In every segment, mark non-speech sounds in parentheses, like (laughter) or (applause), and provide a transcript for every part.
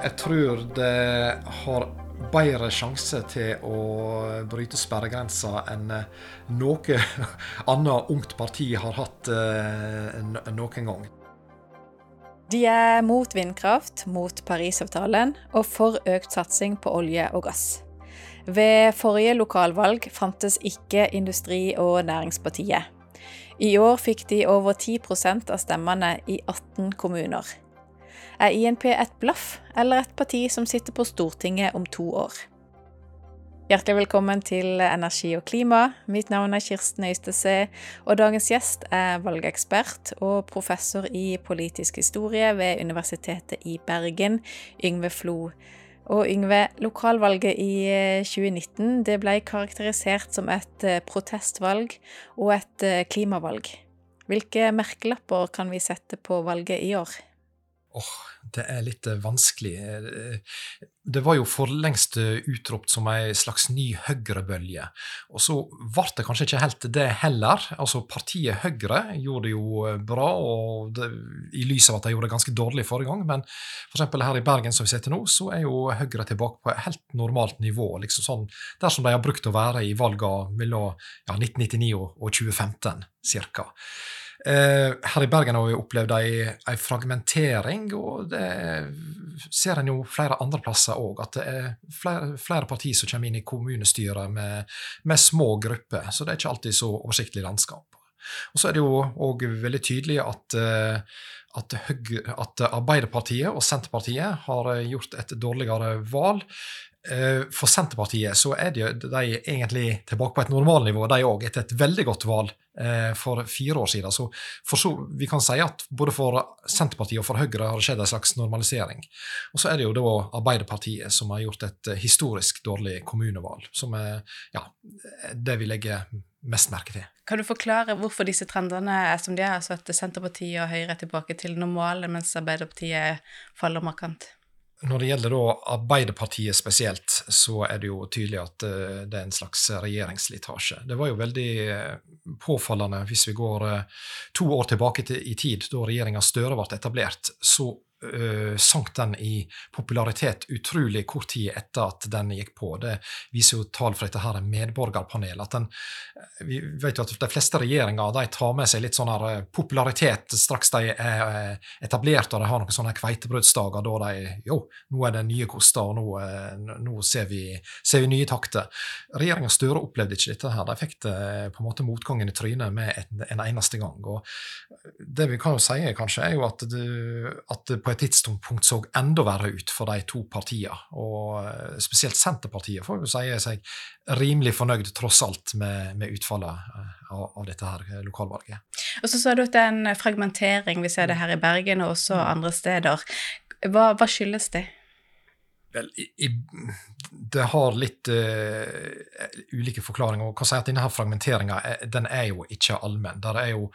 Jeg tror det har bedre sjanse til å bryte sperregrensa enn noe (laughs) annet ungt parti har hatt eh, noen gang. De er mot vindkraft, mot Parisavtalen og for økt satsing på olje og gass. Ved forrige lokalvalg fantes ikke Industri- og Næringspartiet. I år fikk de over 10% av stemmene i 18 kommuner. Er INP et blaff eller et parti som sitter på Stortinget om to år? Hjertelig velkommen til Energi og klima. Mitt navn er Kirsten Øystese, og dagens gjest er valgekspert og professor i politisk historie ved Universitetet i Bergen, Yngve Flo. Og Yngve, lokalvalget i 2019 det ble karakterisert som et eh, protestvalg og et eh, klimavalg. Hvilke merkelapper kan vi sette på valget i år? Åh, det er litt eh, vanskelig. Eh, det var jo for lengst eh, utropt som ei slags ny høyrebølge. Og så ble det kanskje ikke helt det heller. Altså Partiet Høyre gjorde det jo bra, og det, i lys av at de gjorde det ganske dårlig forrige gang. Men f.eks. her i Bergen som vi sitter nå, så er jo Høyre tilbake på et helt normalt nivå. liksom sånn Der som de har brukt å være i valgene mellom ja, 1999 og 2015 ca. Eh, her i Bergen har vi opplevd ei, ei fragmentering, og det ser en jo flere andre plasser òg. At det er flere, flere partier som kommer inn i kommunestyret med, med, små grupper. Så det er ikke alltid så oversiktlig landskap. Og så er det jo òg veldig tydelig at, at, Høyre, at Arbeiderpartiet og Senterpartiet har gjort et dårligere valg. Eh, for Senterpartiet så er de, de egentlig tilbake på et normalnivå, de òg, etter et veldig godt valg eh, for fire år siden. Så, så, vi kan si at både for Senterpartiet og for Høyre har det skjedd en slags normalisering. Og så er det jo da Arbeiderpartiet som har gjort et historisk dårlig kommunevalg, som er ja, det vi legger mest merke til. Kan du forklare hvorfor disse trendene er som de er, altså at Senterpartiet og Høyre er tilbake til normale, mens Arbeiderpartiet faller markant? Når det gjelder Arbeiderpartiet spesielt, så er det jo tydelig at eh, det er en slags regjeringsslitasje. Det var jo veldig eh, påfallende hvis vi går eh, to år tilbake i tid, da regjeringa Støre ble etablert. så uh, sank den i popularitet utrolig kort tid etter at den gikk på. Det viser jo tall fra dette her medborgerpanelet. at den, eh, Vi vet jo at de fleste regjeringer de tar med seg litt sånn her eh, popularitet straks de er etablert og de har noen sånne kveitebrødsdager da de Jo, nå er det nye koster, og nå, nå ser, vi, ser, vi, nye takter. Regjeringa Støre opplevde ikke dette her. De fikk det på en måte motgangen i trynet med en, en eneste gang. og Det vi kan jo si, kanskje, er jo at, det, at på et tidspunkt så enda verre ut for de to partiene. Og eh, spesielt Senterpartiet får jo si seg rimelig fornøyd tross alt med, med utfallet eh, av, av, dette her eh, lokalvalget. Og så sa du at det er en fragmentering, vi ser det her i Bergen og også andre steder. Hva, hva skyldes det? Vel, i, i, det har litt uh, ulike forklaringer. og kan si at Denne fragmenteringa den er jo ikke allmenn. Der er jo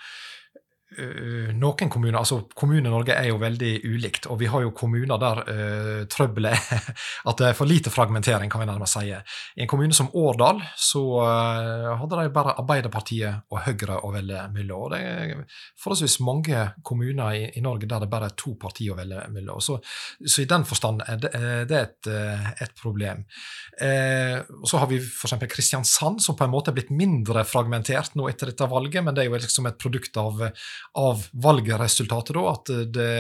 noen kommuner, altså Kommune-Norge er jo veldig ulikt, og vi har jo kommuner der uh, trøbbelet er (laughs) at det er for lite fragmentering, kan vi nærmest si. I en kommune som Årdal så uh, hadde de bare Arbeiderpartiet og Høyre å velge mellom. og Det er forholdsvis mange kommuner i, i, Norge der det bare er to partier å velge mellom. Så, så, i den forstand er det, det er et, et problem. Uh, Så har vi f.eks. Kristiansand, som på en måte er blitt mindre fragmentert nå etter dette valget, men det er jo liksom et produkt av av valgresultatet, da, at det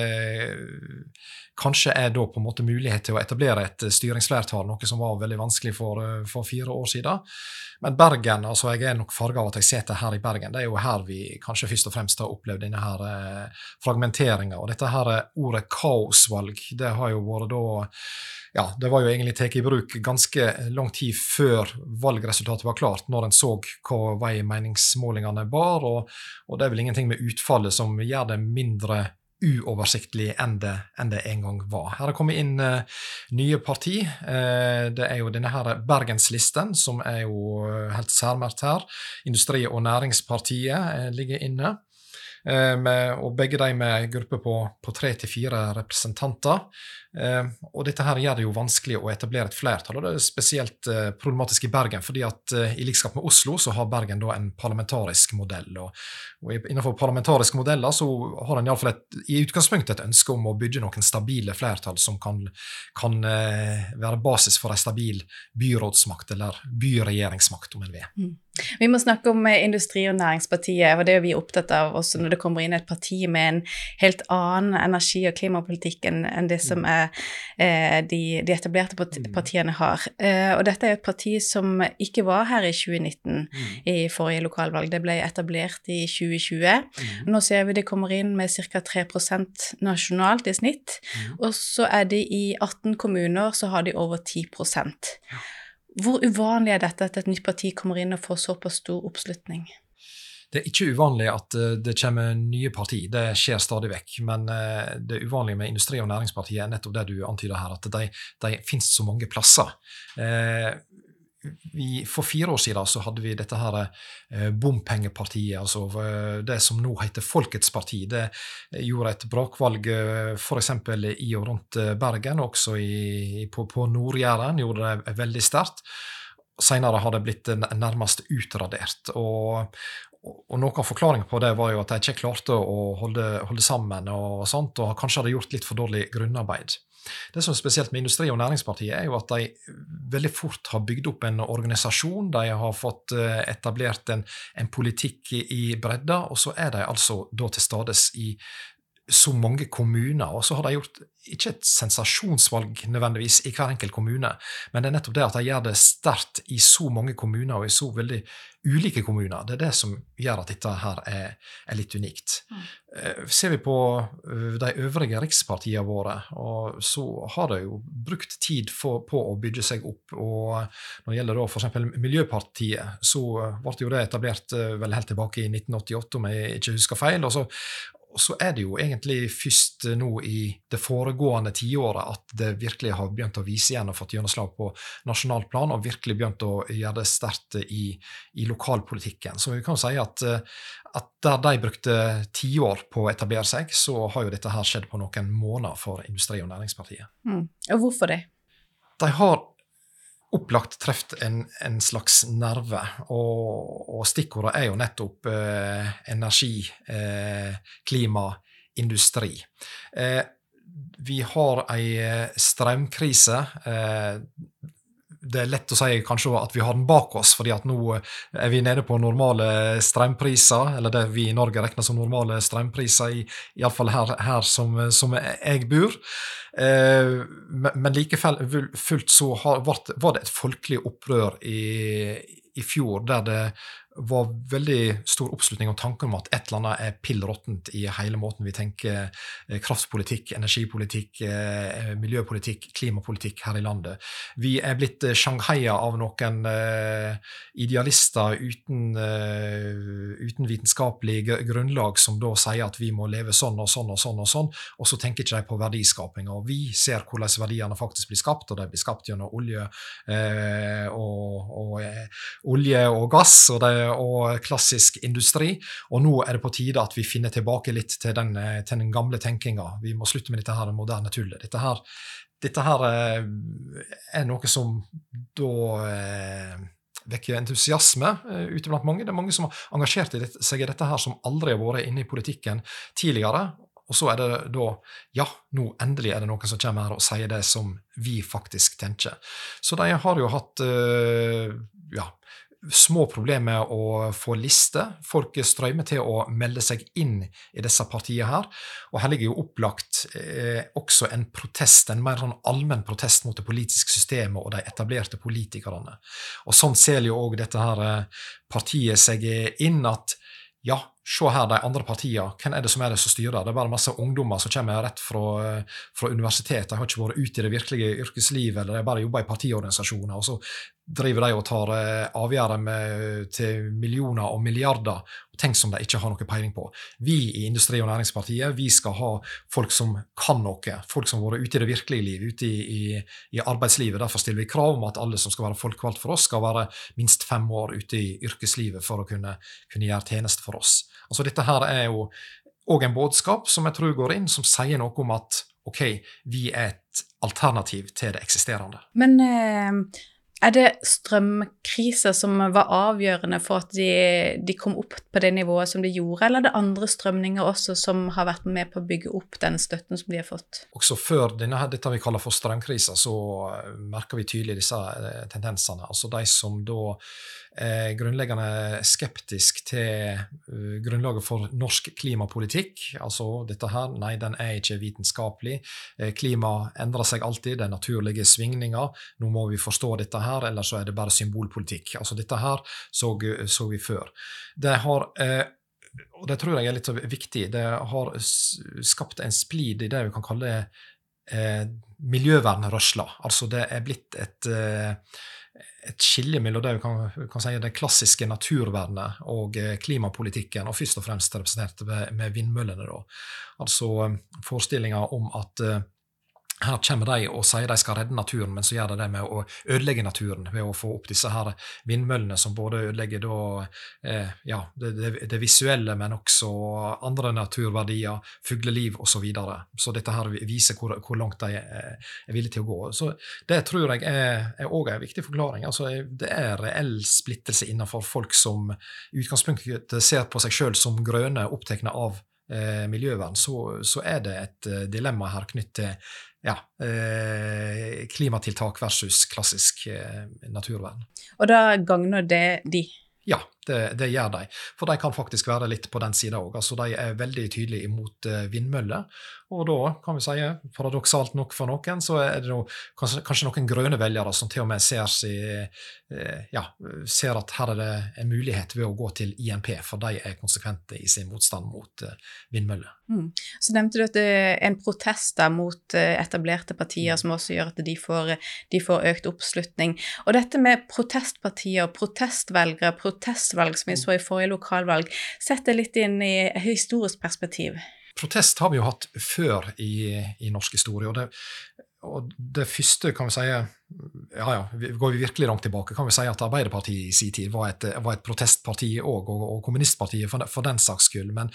kanskje er da på en måte mulighet til å etablere et styringsflertall, noe som var veldig vanskelig for, for fire år siden. Men Bergen, altså jeg er nok farga av at jeg sitter her i Bergen. Det er jo her vi kanskje først og fremst har opplevd denne her eh, fragmenteringa. Og dette her ordet kaosvalg, det har jo vært da ja, det var jo egentlig tatt i bruk ganske lang tid før valgresultatet var klart, når en så hva vei meningsmålingene bar. Og, og, det er vel ingenting med utfallet som gjør det mindre uoversiktlig enn det, enn det en gang var. Her er kommet inn uh, nye parti. Uh, det er jo denne her Bergenslisten, som er jo helt særmerkt her. Industri- og Næringspartiet uh, ligger inne. med, og begge de med gruppe på tre til fire representanter. Eh, og dette her gjør det jo vanskelig å etablere et flertall, og det er spesielt eh, problematisk i Bergen. fordi at eh, i likskap med Oslo så har Bergen da en parlamentarisk modell. Og, og innenfor parlamentariske modeller så har en iallfall i utgangspunktet et ønske om å bygge noen stabile flertall som kan, kan være basis for en stabil byrådsmakt, eller byregjeringsmakt, om en vil. Mm. Vi må snakke om Industri- og Næringspartiet, og det er vi opptatt av også når det kommer inn et parti med en helt annen energi- og klimapolitikk enn det som er eh, de, de, etablerte mm. partiene har. Eh, og dette er et parti som ikke var her i 2019 mm. i forrige lokalvalg. Det ble etablert i 2020. Mm. Nå ser vi det kommer inn med ca. 3% nasjonalt i snitt. Og så er de i 18 kommuner, så har de over 10% Hvor uvanlig er dette at et nytt parti kommer inn og får såpass stor oppslutning? Det er ikke uvanlig at eh, det kommer nye parti, det skjer stadig vekk. Men eh, det uvanlige med Industri- og Næringspartiet er nettopp det du antyder her, at de, de finnes så mange plasser. Eh, vi, for fire år siden så hadde vi dette her bompengepartiet, altså det som nå heter Folkets parti. Det gjorde et brakvalg f.eks. i og rundt Bergen, også i, på, på Nord-Jæren. Gjorde det veldig sterkt. Senere har det blitt nærmest utradert. Og, og noe av forklaringen på det var jo at de ikke klarte å holde, holde sammen, og sånt, og kanskje hadde gjort litt for dårlig grunnarbeid. Det som er spesielt med Industri- og Næringspartiet, er jo at de veldig fort har bygd opp en organisasjon. De har fått eh, etablert en, en politikk i bredda, og så er de altså da til stades i så mange kommuner. Og så har de gjort ikke et sensasjonsvalg nødvendigvis i hver enkelt kommune, men det er nettopp det at de gjør det sterkt i så mange kommuner og i så veldig ulike kommuner. Det er det som gjør at dette her er, er litt unikt. Mm. Uh, ser vi på uh, de øvrige rikspartiene våre, og så har de jo brukt tid for, på å bygge seg opp. og Når det gjelder da f.eks. Miljøpartiet, så ble jo det etablert uh, vel helt tilbake i 1988, om jeg ikke husker feil. og så og så er det jo egentlig først nå i det foregående tiåret at det virkelig har begynt å vise igjen og fått gjennomslag på nasjonalt plan, og virkelig begynt å gjøre det sterkt i, i lokalpolitikken. Så vi kan si at, at der de brukte tiår på å etablere seg, så har jo dette her skjedd på noen måneder for Industri- og Næringspartiet. Mm. Og hvorfor det? De har opplagt truffet en, en, slags nerve. Og, og stikkordet er jo nettopp eh, energi, eh, klima, industri. Eh, vi har ei eh, strømkrise. Eh, det er lett å si kanskje at vi har den bak oss, fordi at nå er vi nede på normale strømpriser, eller det vi i Norge regner som normale strømpriser, iallfall her, her som, som jeg bor. Eh, men like fullt så var det et folkelig opprør i, i fjor der det var veldig stor oppslutning om tanken om at et eller annet er pill råttent i hele måten vi tenker eh, kraftpolitikk, energipolitikk, eh, miljøpolitikk, klimapolitikk her i landet. Vi er blitt eh, shanghaia av noen idealister uten, uten vitenskapelig grunnlag som da sier at vi må leve sånn og sånn og sånn, og sånn, og så tenker ikke de på verdiskaping. Og vi ser hvordan verdiene faktisk blir skapt, og de blir skapt gjennom olje og, og, olje og gass. og det, og klassisk industri. Og nå er det på tide at vi finner tilbake litt til den, eh, til den gamle tenkinga. Vi må slutte med dette her moderne tullet. Dette her, dette her eh, er noe som da eh, vekker entusiasme ute blant mange. Det er mange som har engasjert seg i dette her, som aldri har vært inne i politikken tidligere. Og så er det da Ja, nå endelig er det noen som kommer her og sier det som vi faktisk tenker. Så de har jo hatt ja, små problemer med å få liste. Folk strømmer til å melde seg inn i disse partiene her. Og her ligger jo opplagt eh, også en protest, en mer sånn allmenn protest mot det politiske systemet og de etablerte politikerne. Og sånn ser jo òg dette her eh, partiet seg inn, at ja, se her, de andre partiene, hvem er det som er det som styrer? Det er bare masse ungdommer som kommer rett fra, fra universitetet, de har ikke vært ute i det virkelige yrkeslivet, eller de bare jobber i partiorganisasjoner. og så driver de og tar eh, avgjørelser til millioner og milliarder, og ting som de ikke har noe peiling på. Vi i Industri- og Næringspartiet vi skal ha folk som kan noe, folk som har vært ute i det virkelige liv, ute i, i, i, arbeidslivet. Derfor stiller vi krav om at alle som skal være folkevalgt for oss, skal være minst fem år ute i yrkeslivet for å kunne, kunne gjøre tjeneste for oss. Altså Dette her er jo òg en budskap som jeg tror går inn, som sier noe om at ok, vi er et alternativ til det eksisterende. Men eh, er det strømkriser som var avgjørende for at de, de, kom opp på det nivået som de gjorde, eller er det andre strømninger også som har vært med på å bygge opp den støtten som de har fått? Også før denne, dette vi kaller for strømkrisa, så eh, merker vi tydelig disse eh, tendensene. Altså de som da er grunnleggende skeptisk til uh, grunnlaget for norsk klimapolitikk. Altså dette her, nei, den er ikke vitenskapelig. Eh, klima endrer seg alltid, det er naturlige svingninger. Nå må vi forstå dette her, eller så er det bare symbolpolitikk. Altså dette her så, så vi før. Det har eh, og det tror jeg er litt viktig. Det har skapt en splid i det vi kan kalle eh, miljøvernrørsla. Altså det er blitt et eh, et skille mellom det kan, kan si, det klassiske naturvernet og eh, klimapolitikken, og først og fremst representert med, med vindmøllene. Da. Altså eh, forestillinga om at uh, her kommer de og sier de skal redde naturen, men så gjør de det med å ødelegge naturen ved å få opp disse her vindmøllene som både ødelegger da, eh, ja, det, det, det, visuelle, men også andre naturverdier, fugleliv osv. Så, videre. så dette her viser hvor, hvor langt de er, er, villige til å gå. Så Det tror jeg er òg en viktig forklaring. Altså, det er reell splittelse innenfor folk som i utgangspunktet ser på seg sjøl som grønne, opptatt av eh, miljøvern, så, så, er det et eh, dilemma her knyttet til ja, eh, klimatiltak versus klassisk eh, naturvern. Og da gagner det de? Ja, det, det, gjør de. For de kan faktisk være litt på den sida òg. Altså, de er veldig tydelige imot uh, vindmøller. Og da kan vi si, paradoksalt nok for noen, så er det noe, kanskje, kanskje, noen grønne velgere som til og med ser, si, uh, ja, ser, at her er det en mulighet ved å gå til INP, for de er konsekvente i sin motstand mot vindmøller. Mm. Så nevnte du at det er en protest da, mot etablerte partier mm. som også gjør at de får, de får økt oppslutning. Og dette med protestpartier, protestvelgere, protest protestvalg som vi så i forrige lokalvalg. Sett det litt inn i historisk perspektiv. Protest har vi jo hatt før i, i norsk historie. og det, og det første kan vi si ja, ja, Går vi virkelig langt tilbake, kan vi si at Arbeiderpartiet i sin tid var et, var et protestparti òg, og, og, kommunistpartiet for, for, den saks skyld. Men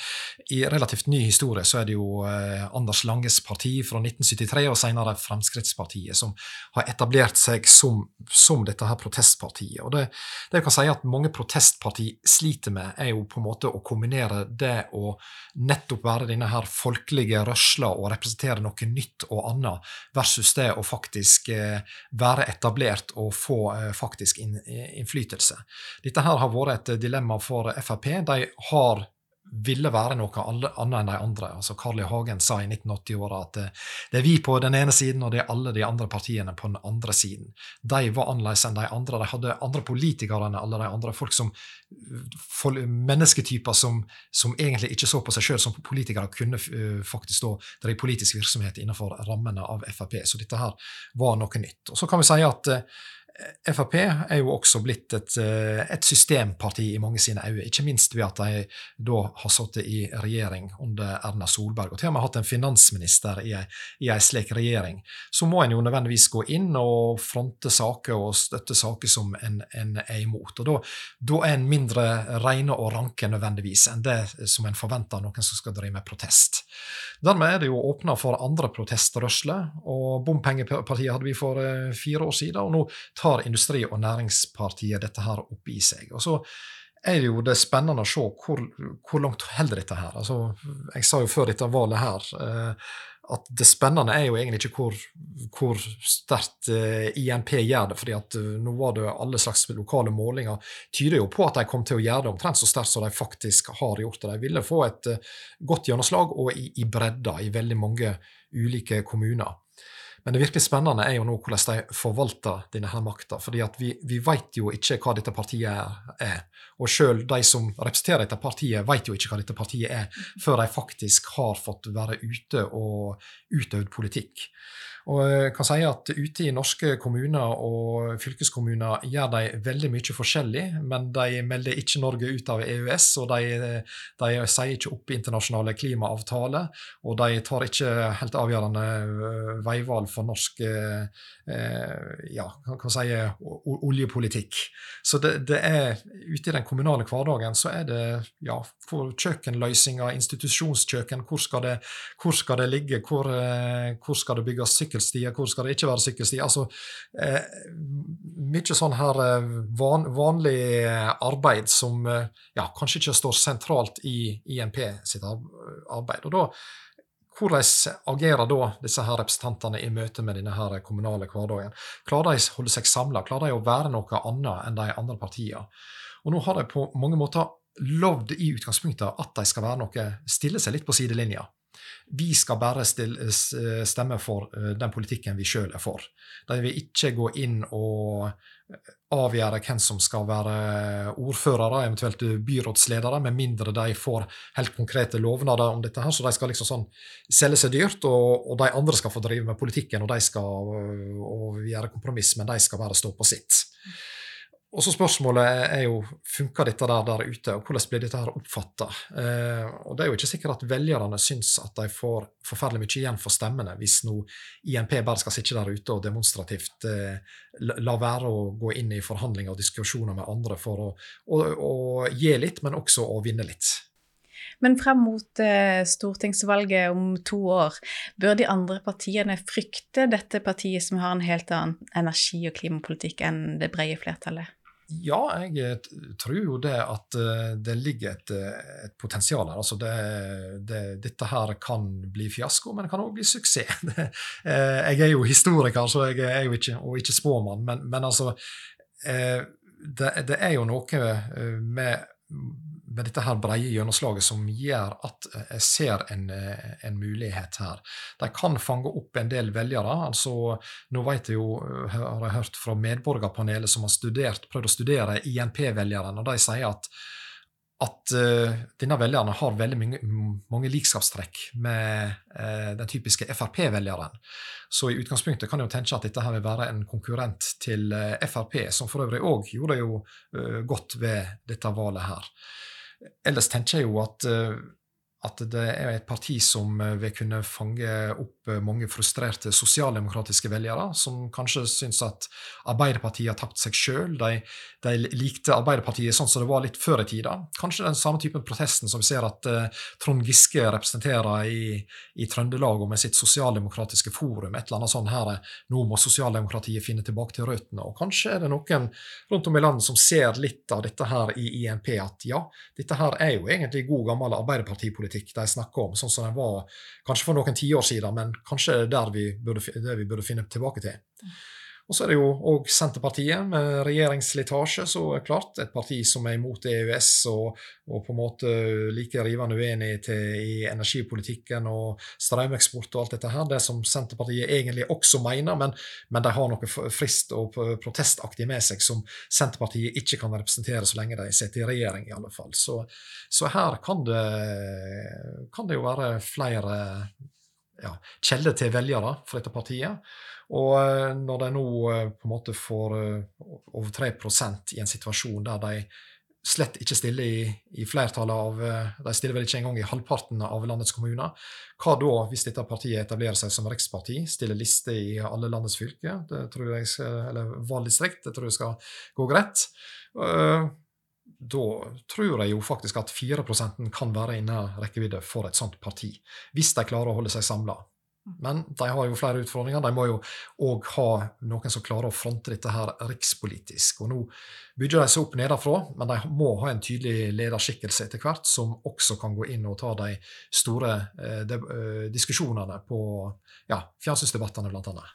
i relativt ny historie så er det jo eh, Anders Langes parti fra 1973, og senere Fremskrittspartiet, som har etablert seg som, som dette her protestpartiet. Og det, det jeg kan si at mange protestparti sliter med, er jo på en måte å kombinere det å nettopp være denne her folkelige rørsla og representere noe nytt og annet, versus det å faktisk eh, være etablert og få eh, faktisk innflytelse. Dette her har vært et dilemma for Frp. De har ville være noe annet enn de andre. Altså Carl I. Hagen sa i 1980-åra at eh, det er vi på den ene siden, og det er alle de andre partiene på den andre siden. De var annerledes enn de andre. De hadde andre politikere enn alle de andre. Folk som, mennesketyper som, som egentlig ikke så på seg sjøl som politikere, kunne uh, faktisk da drive politisk virksomhet innenfor rammene av Frp. Så dette her var noe nytt. Og så kan vi si at uh, Frp er jo også blitt et, eh, et, systemparti i mange sine øyne, ikke minst ved at de da har sittet i regjering under Erna Solberg, og til og med hatt en finansminister i en slik regjering. Så må en jo nødvendigvis gå inn og fronte saker og støtte saker som en, en er imot. Og da, er en mindre reine og ranke nødvendigvis enn det som en forventer noen som skal drive med protest. Dermed er det jo åpna for andre protestrørsler, og bompengepartiet hadde vi for eh, fire år siden, og nå tar tar Industri- og Næringspartiet dette her opp i seg. Og så er jo det spennende å se hvor, hvor langt holder dette her. Altså, jeg sa jo før dette valget her eh, at det spennende er jo egentlig ikke hvor, hvor sterkt eh, INP gjør det. fordi at eh, nå var det alle slags lokale målinger tyder jo på at de kom til å gjøre det omtrent så sterkt som de faktisk har gjort det. De ville få et godt gjennomslag og i, i bredda i veldig mange ulike kommuner. Men det virkelig spennende er jo nå hvordan de forvalter denne her makta. fordi vi, vi vet jo ikke hva dette partiet er. Og sjøl de som representerer dette partiet, vet jo ikke hva dette partiet er, før de faktisk har fått være ute og utøvd politikk. Og jeg kan si at ute i norske kommuner og fylkeskommuner gjør de veldig mye forskjellig, men de melder ikke Norge ut av EØS, og de, de sier ikke opp internasjonale klimaavtaler, og de tar ikke helt avgjørende øh, veivalg for norsk eh, ja, kan si, oljepolitikk. Så det, det, er ute i den kommunale hverdagen så er det ja, for kjøkkenløsninger, institusjonskjøkken, hvor skal det, hvor skal det ligge, hvor, eh, hvor skal det bygges sykkelstier, hvor skal det ikke være sykkelstier? Altså, eh, mye sånn her eh, van, vanlig arbeid som eh, ja, kanskje ikke står sentralt i INP sitt arbeid. Og da hvordan agerer da disse her representantene i møte med denne her kommunale hverdagen? Klarer de å holde seg samla? Klarer de å være noe annet enn de andre partiene? Og nå har de på mange måter lovd i utgangspunktet at de skal være noe, stille seg litt på sidelinja. Vi skal bare stemme for eh, den politikken vi sjøl er for. De vil ikke gå inn og eh, avgjøre hvem som skal være ordførere, eventuelt byrådsledere, med mindre de får helt konkrete lovnader om dette. her, Så de skal liksom sånn selge seg dyrt, og, og de andre skal få drive med politikken og de skal og gjøre kompromiss, men de skal bare stå på sitt. Og så Spørsmålet er jo funker dette der, der ute, og hvordan blir dette her oppfatta? Eh, og det er jo ikke sikkert at velgerne syns at de får forferdelig mye igjen for stemmene, hvis nå INP bare skal sitte der ute og demonstrativt eh, la være å gå inn i forhandlinger og diskusjoner med andre for å, å, å gi litt, men også å vinne litt. Men frem mot eh, stortingsvalget om to år, bør de andre partiene frykte dette partiet som har en helt annen energi- og klimapolitikk enn det brede flertallet? Ja, jeg eh, tror jo det at eh, det ligger et, eh, et potensial her. Altså det, det, dette her kan bli fiasko, men det kan òg bli suksess. (laughs) jeg er jo historiker, så jeg er jo ikke, og ikke spåmann, men, men altså det, det, er jo noe med med dette her breie gjennomslaget som gjør at eh, jeg ser en, eh, en, mulighet her. De kan fange opp en del velgere. altså Nå vet jeg jo, eh, har jeg hørt fra medborgerpanelet som har studert, prøvd å studere INP-velgerne, og de sier at at uh, denne velgeren har veldig mange, mange likskapstrekk med uh, den typiske Frp-velgeren. Så i utgangspunktet kan jeg jo tenke at dette her vil være en konkurrent til uh, Frp, som for øvrig òg gjorde det jo godt ved dette valget her. Ellers tenker jeg jo at, eh, at det er et parti som eh, vil kunne fange opp Eh, mange frustrerte sosialdemokratiske velgere, som kanskje syns at Arbeiderpartiet har tapt seg sjøl. De, de, likte Arbeiderpartiet sånn som det var litt før i tida. Kanskje den samme typen protesten som vi ser at uh, Trond Giske representerer i, i Trøndelag og med sitt sosialdemokratiske forum. Et eller annet sånn her Nå må sosialdemokratiet finne tilbake til røttene. Og kanskje er det noen rundt om i landet som ser litt av dette her i INP, at ja, dette her er jo egentlig god, gammel Arbeiderpartipolitikk de snakker om, sånn som den var kanskje for noen tiår siden. men kanskje det er det vi burde finne tilbake til. Og så er det jo òg Senterpartiet, med regjeringsslitasje, så er det klart et parti som er imot EØS og, og på en måte like rivende uenig til, i energipolitikken og strømeksport og alt dette her. Det som Senterpartiet egentlig også mener, men, men de har noe frist og protestaktig med seg som Senterpartiet ikke kan representere så lenge de sitter i regjering, i alle fall. Så, så her kan det, kan det jo være flere ja, kjelde til velgere for dette partiet. Og eh, når de nå eh, på en måte får eh, over 3 i en situasjon der de slett ikke stiller i, i, flertallet av De stiller vel ikke engang i halvparten av landets kommuner. Hva da, hvis dette partiet etablerer seg som riksparti, stiller liste i alle landets fylker, det tror jeg eller valgdistrikt, det tror jeg skal gå greit da tror jeg jo faktisk at 4% kan være innen rekkevidde for et sånt parti, hvis de klarer å holde seg samla. Men de har jo flere utfordringer. De må jo òg ha noen som klarer å fronte dette her rikspolitisk. Og nå bygger de seg opp nedenfra, men de må ha en tydelig lederskikkelse etter hvert, som også kan gå inn og ta de store eh, de, eh, diskusjonene på ja, fjernsynsdebattene, annet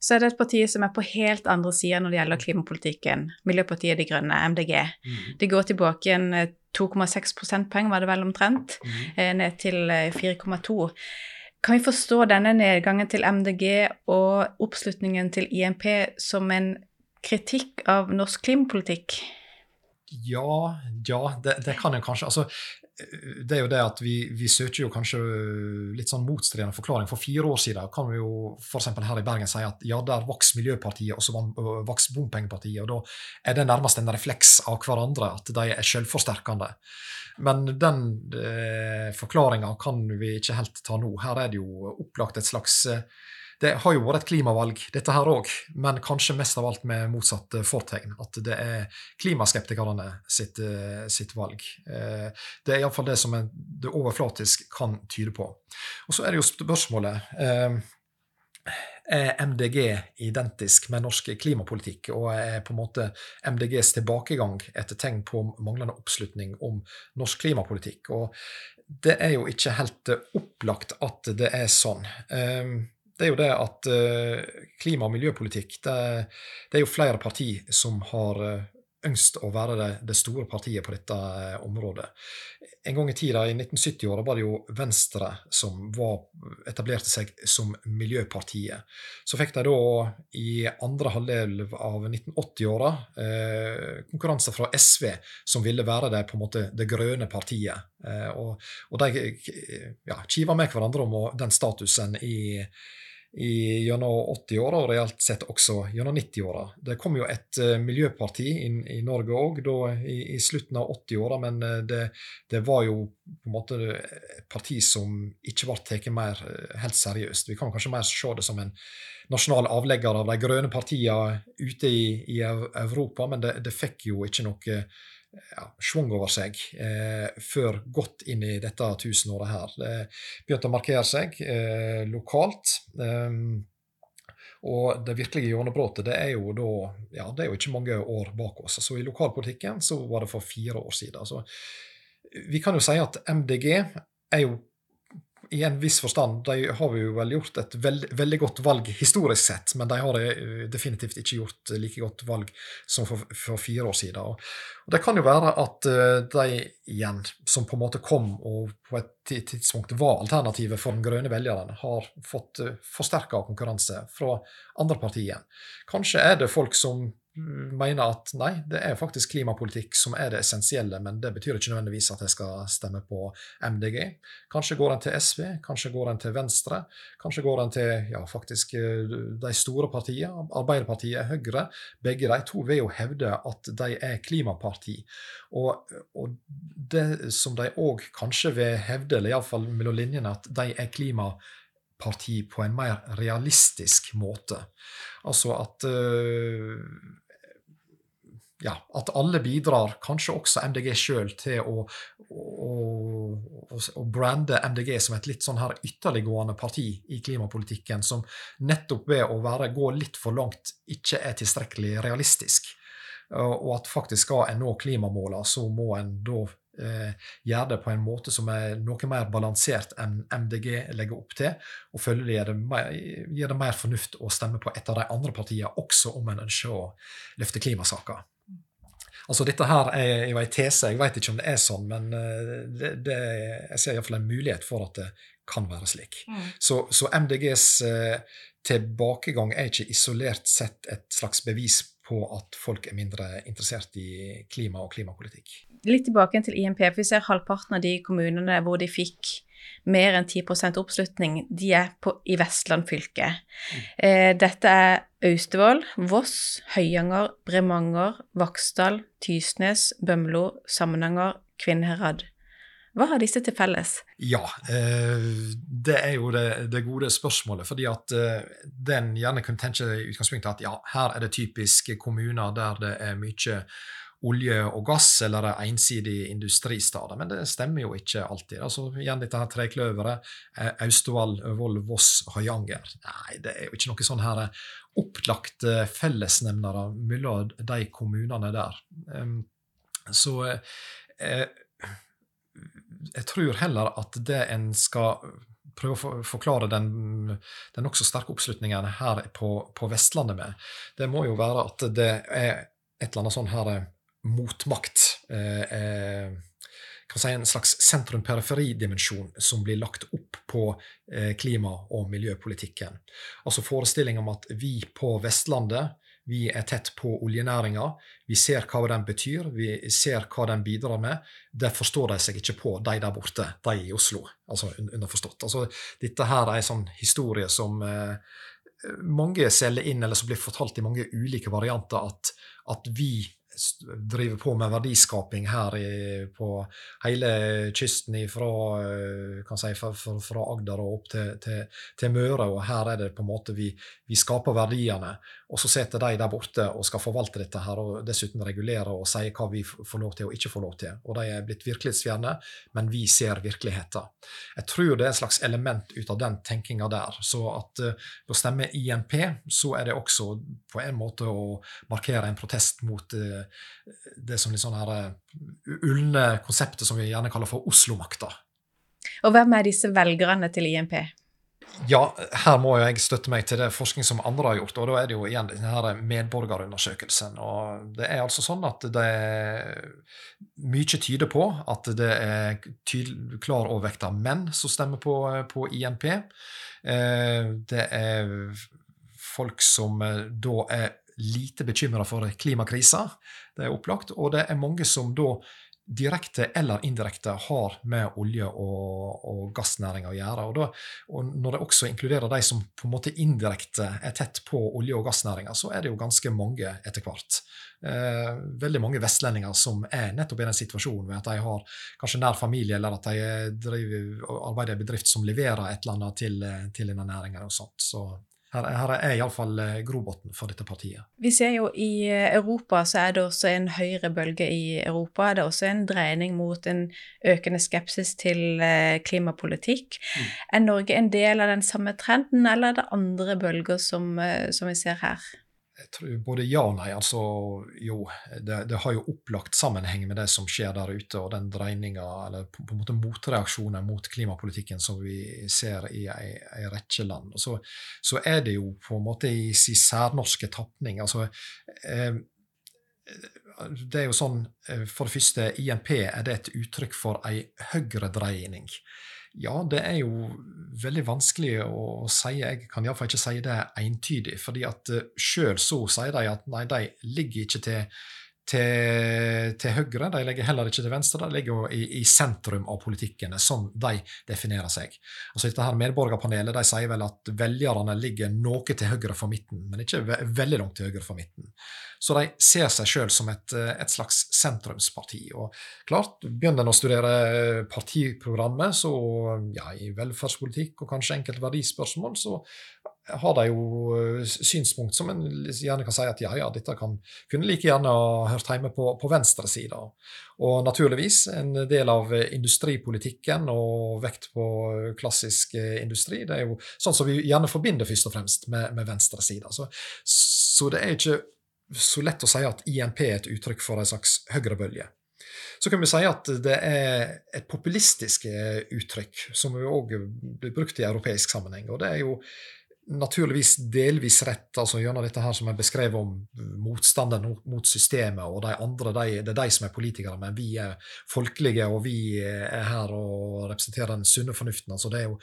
så er det et parti som er på helt andre sider når det gjelder klimapolitikken. Miljøpartiet De Grønne, MDG. Mm. De går tilbake igjen 2,6 eh, prosentpoeng, var det vel omtrent, mm. Ned til 4,2. Kan vi forstå denne nedgangen til MDG og oppslutningen til INP som en kritikk av norsk klimapolitikk? ja, ja det, det, kan en kanskje. Altså, det er jo det at vi, vi, søker jo kanskje litt sånn motstridende forklaring. For fire år siden kan vi jo f.eks. her i Bergen si at ja, der vokste Miljøpartiet, og så vokste Bompengepartiet. Og da er det nærmest en refleks av hverandre, at de er selvforsterkende. Men den eh, forklaringa kan vi ikke helt ta nå. Her er det jo opplagt et slags eh, det har jo vært et klimavalg, dette her òg, men kanskje mest av alt med motsatt eh, fortegn. At det er klimaskeptikerne sitt, eh, sitt valg. Eh, det er iallfall det som det overflatisk kan tyde på. Og så er det jo spørsmålet er MDG identisk med norsk klimapolitikk, og er på en måte MDGs tilbakegang et tegn på manglende oppslutning om norsk klimapolitikk? Og det er jo ikke helt opplagt at det er sånn det er jo det at uh, klima- og miljøpolitikk det, det, er jo flere partier som har ønskt å være det, det, store partiet på dette uh, området. En gang i tida, i 1970-åra, var det jo Venstre som var, etablerte seg som miljøpartiet. Så fikk de da i andre halvdel av 1980-åra konkurranse fra SV, som ville være det, på en måte, det grønne partiet. og, og de ja, kiva med hverandre om den statusen i i, gjennom 80-åra, og reelt sett også gjennom 90-åra. Det kom jo et uh, miljøparti inn, i Norge òg i, i, slutten av 80-åra, men uh, det, det, var jo på en måte et parti som ikke ble tatt mer uh, helt seriøst. Vi kan kanskje mer se det som en nasjonal avlegger av de grønne partiene ute i, i Europa, men det, det, fikk jo ikke noe ja, svung over seg eh, før godt inn i dette tusenåret her. Det begynte å markere seg eh, lokalt. Eh, og det virkelige gjennombruddet det er jo da ja, det er jo ikke mange år bak oss. Så I lokalpolitikken så var det for fire år siden. Så vi kan jo si at MDG er jo i en viss forstand de har jo vel gjort et veld, veldig godt valg historisk sett, men de har eh, definitivt ikke gjort like godt valg som for, for fire år siden. Og, Det kan jo være at uh, de igjen, som på en måte kom og på et tidspunkt var alternativet for den grønne velgeren, har fått eh, forsterka konkurranse fra andre partier. Kanskje er det folk som mener at nei, det er faktisk klimapolitikk som er det essensielle, men det betyr ikke nødvendigvis at jeg skal stemme på MDG. Kanskje går en til SV, kanskje går en til Venstre, kanskje går en til ja, faktisk eh, de store partiene, Arbeiderpartiet, Høyre. Begge de to vil jo hevde at de er klimaparti. Og, og det som de òg kanskje vil hevde, eller iallfall mellom linjene, at de er klimaparti på en mer realistisk måte. Altså at uh, ja, at alle bidrar, kanskje også MDG sjøl, til å, å, å, brande MDG som et litt sånn her ytterliggående parti i klimapolitikken, som nettopp ved å være, gå litt for langt ikke er tilstrekkelig realistisk. Og at faktisk skal en nå klimamåla, så må en da eh, gjøre det på en måte som er noe mer balansert enn MDG legger opp til. Og følgelig gir det, mer, gir det mer fornuft å stemme på et av de andre partiene, også om en ønsker å løfte klimasaker. Altså Dette her er jo en tese, jeg vet ikke om det er sånn, men eh, det, det, jeg ser iallfall en mulighet for at det kan være slik. Mm. Så, så, MDGs eh, tilbakegang er ikke isolert sett et slags bevis på at folk er mindre interessert i klima og klimapolitikk. Litt tilbake til IMP. for Vi ser halvparten av de kommunene hvor de fikk mer enn 10% oppslutning, de er på, i Vestland fylke. Mm. Eh, dette er Austevoll, Voss, Høyanger, Bremanger, Vaksdal, Tysnes, Bømlo, Samnanger, Kvinnherad. Hva har disse til felles? Ja, eh, det er jo det, det, gode spørsmålet. fordi at eh, den gjerne kunne tenke i utgangspunktet at ja, her er det typisk kommuner der det er mye olje og gass eller ensidig industristader. Men det stemmer jo ikke alltid. Altså, igjen dette her trekløveret. Eh, Austevoll, Vold, Voss, Høyanger. Nei, det er jo ikke noe sånn her opplagt fellesnevnere mellom de kommunene der. Så eh, jeg tror heller at det en skal prøve å forklare den, den nokså sterke oppslutningen her på, på, Vestlandet med, det må jo være at det er et eller annet sånn her motmakt. Eh, eh, kan si en slags sentrum-periferi-dimensjon som blir lagt opp på eh, klima- og miljøpolitikken. Altså forestilling om at vi på Vestlandet Vi er tett på oljenæringa. Vi ser hva den betyr, vi ser hva den bidrar med. Det forstår de seg ikke på, de der borte, de i Oslo. Altså underforstått. Altså, dette her er en sånn historie som eh, mange selger inn, eller som blir fortalt i mange ulike varianter, at, at vi driver på med verdiskaping her i, på hele kysten fra, eh, si, fra, fra Agder og opp til, til, til, Møre. Og her er det på en måte vi, vi, skaper verdiene. Og så sitter de der borte og skal forvalte dette her, og dessuten regulere og si hva vi får lov til og ikke får lov til. Og de er blitt virkelighetsfjerne, men vi ser virkeligheten. Jeg tror det er et slags element ut av den tenkinga der. Så at uh, å stemme INP, så er det også på en måte å markere en protest mot uh, det som litt sånn her uh, ulne konseptet som vi gjerne kaller for Oslo-makta. Og hvem er disse velgerne til INP? Ja, her må jo jeg støtte meg til det forskning som andre har gjort. og Da er det jo igjen denne medborgerundersøkelsen. og Det er altså sånn at det er mye tyder på at det er tydelig, klar overvekt av menn som stemmer på, på INP. Eh, det er folk som eh, da er lite bekymra for klimakrisa. Det er opplagt. Og det er mange som da direkte eller indirekte har med olje- og, og gassnæringa å gjøre. Og, da, og, Når det også inkluderer de som på en måte indirekte er tett på olje- og gassnæringa, så er det jo ganske mange etter hvert. Eh, veldig mange vestlendinger som er nettopp i den situasjonen ved at de har kanskje nær familie, eller at de driver, arbeider i bedrift som leverer et eller annet til, til denne næringa. Så her, her er iallfall eh, grobotn for dette partiet. Vi ser jo i eh, Europa så er det også en høyrebølge i Europa. Det er også en dreining mot en økende skepsis til eh, klimapolitikk. Mm. Er Norge en del av den samme trenden, eller er det andre bølger som, som vi ser her? Jeg tror både ja og nei. altså Jo, det, det, har jo opplagt sammenheng med det som skjer der ute, og den dreininga, eller på, på en måte motreaksjoner mot klimapolitikken som vi ser i ei rekke land. Så, så, er det jo på en måte i sin særnorske tapning. altså eh, det er jo sånn, eh, For det første, INP er det et uttrykk for ei høyredreining. Ja, det er jo veldig vanskelig å si. Jeg kan iallfall ikke si det entydig. fordi at uh, sjøl så sier de at nei, de ligger ikke til til, til, høyre, de ligger heller ikke til venstre, de ligger i, i sentrum av politikken. som de definerer seg. Altså dette her Medborgerpanelet de sier vel at velgerne ligger noe til høyre for midten, men ikke ve veldig langt til høyre for midten. Så de ser seg sjøl som et, et, slags sentrumsparti. Og klart, begynner en å studere partiprogrammet, så ja, i velferdspolitikk og kanskje enkelte verdispørsmål, så har de jo eh, synspunkt som en gjerne kan si at ja, ja, dette kan, kunne like gjerne ha hørt hjemme på, på venstresida. Og naturligvis en del av industripolitikken og vekt på klassisk eh, industri. Det er jo sånn som vi gjerne forbinder først og fremst med, med venstresida. Så, så det er ikke så lett å si at INP er et uttrykk for en slags høyrebølge. Så kan vi si at det er et populistisk eh, uttrykk, som òg blir brukt i europeisk sammenheng. og det er jo naturligvis delvis rett, altså gjennom dette her som er beskrevet om motstanden mot systemet, og de andre de, det er de som er politikere, men vi er folkelige, og vi er her og representerer den sunne fornuften. altså Det er jo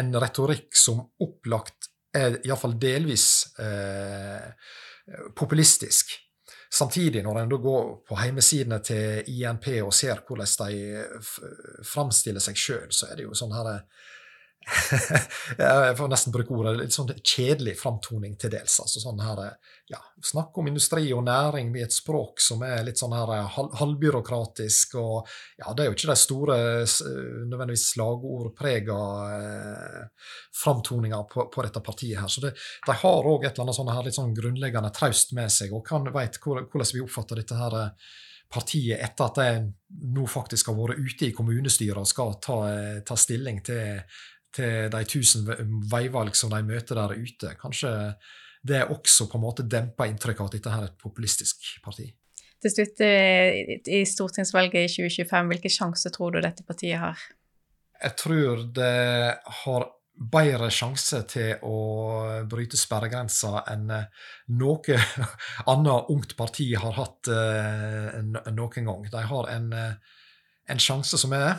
en retorikk som opplagt er iallfall delvis eh, populistisk. Samtidig, når en går på heimesidene til INP og ser hvordan de framstiller seg sjøl, så er det jo sånn her (laughs) jeg får nesten bruke ordet litt sånn kjedelig framtoning til dels. altså sånn her, ja, Snakke om industri og næring i et språk som er litt sånn her halvbyråkratisk. og ja, Det er jo ikke de store, nødvendigvis slagordprega eh, framtoninga på, på, dette partiet. her, så det, De har òg et eller annet sånn her, litt sånn grunnleggende traust med seg, og kan veit hvordan vi oppfatter dette her partiet etter at de nå faktisk har vært ute i kommunestyret og skal ta, ta stilling til til de tusen veivalg som de møter der ute. Kanskje det også på en måte demper inntrykket av at dette her er et populistisk parti. Til slutt, eh, i stortingsvalget i 2025, hvilke sjanser tror du dette partiet har? Jeg tror det har bedre sjanse til å bryte sperregrensa enn eh, noe (laughs) annet ungt parti har hatt uh, noen gang. De har en, en sjanse som er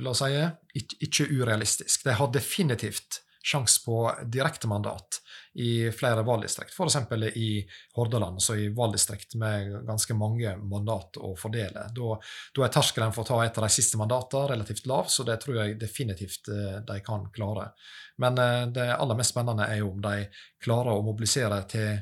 la oss si, ikke, urealistisk. De har definitivt sjanse på direktemandat i flere valgdistrikt. F.eks. i Hordaland, så i valgdistrikt med ganske mange mandat å fordele. Da, da er terskelen for å ta et av de siste mandatene relativt lav, så det tror jeg definitivt eh, de kan klare. Men eh, det aller mest spennende er jo om de klarer å mobilisere til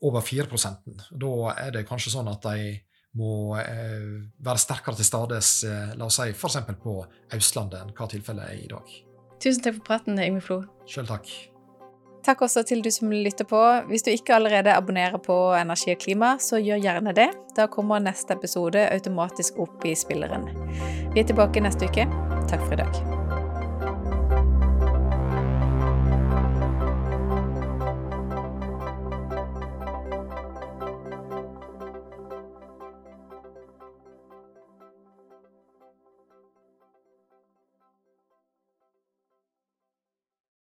over 4% Da er det kanskje sånn at de må eh, være sterkere til stades, eh, la oss si f.eks. på Østlandet, enn hva tilfellet er i dag. Tusen takk for praten, Yngve Flo. Sjøl takk. Takk også til du som lytter på. Hvis du ikke allerede abonnerer på Energi og klima, så gjør gjerne det. Da kommer neste episode automatisk opp i spilleren. Vi er tilbake neste uke. Takk for i dag.